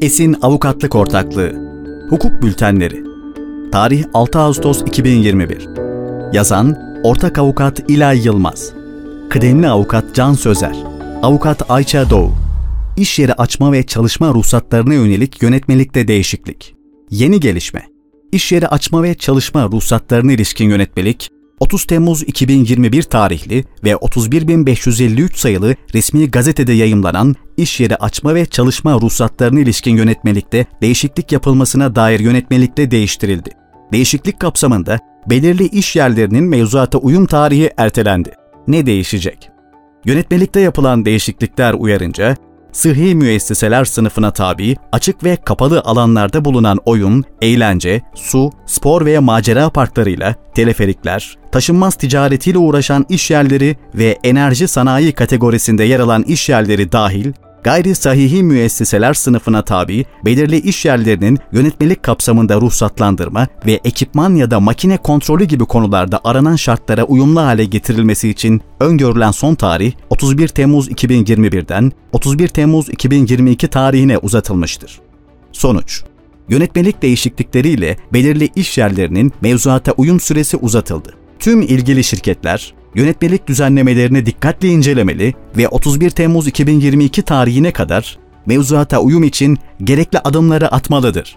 Esin Avukatlık Ortaklığı. Hukuk Bültenleri. Tarih 6 Ağustos 2021 Yazan Ortak Avukat İlay Yılmaz. Kıdemli Avukat Can Sözer. Avukat Ayça Doğu. İş yeri açma ve çalışma ruhsatlarına yönelik yönetmelikte değişiklik. Yeni gelişme. İş yeri açma ve çalışma ruhsatlarına ilişkin yönetmelik 30 Temmuz 2021 tarihli ve 31553 sayılı resmi gazetede yayımlanan iş yeri açma ve çalışma ruhsatlarına ilişkin yönetmelikte değişiklik yapılmasına dair yönetmelikte değiştirildi. Değişiklik kapsamında belirli iş yerlerinin mevzuata uyum tarihi ertelendi. Ne değişecek? Yönetmelikte yapılan değişiklikler uyarınca sıhhi müesseseler sınıfına tabi, açık ve kapalı alanlarda bulunan oyun, eğlence, su, spor ve macera parklarıyla teleferikler, taşınmaz ticaretiyle uğraşan iş yerleri ve enerji sanayi kategorisinde yer alan iş yerleri dahil, gayri sahihi müesseseler sınıfına tabi belirli iş yerlerinin yönetmelik kapsamında ruhsatlandırma ve ekipman ya da makine kontrolü gibi konularda aranan şartlara uyumlu hale getirilmesi için öngörülen son tarih 31 Temmuz 2021'den 31 Temmuz 2022 tarihine uzatılmıştır. Sonuç Yönetmelik değişiklikleriyle belirli iş yerlerinin mevzuata uyum süresi uzatıldı. Tüm ilgili şirketler yönetmelik düzenlemelerini dikkatli incelemeli ve 31 Temmuz 2022 tarihine kadar mevzuata uyum için gerekli adımları atmalıdır.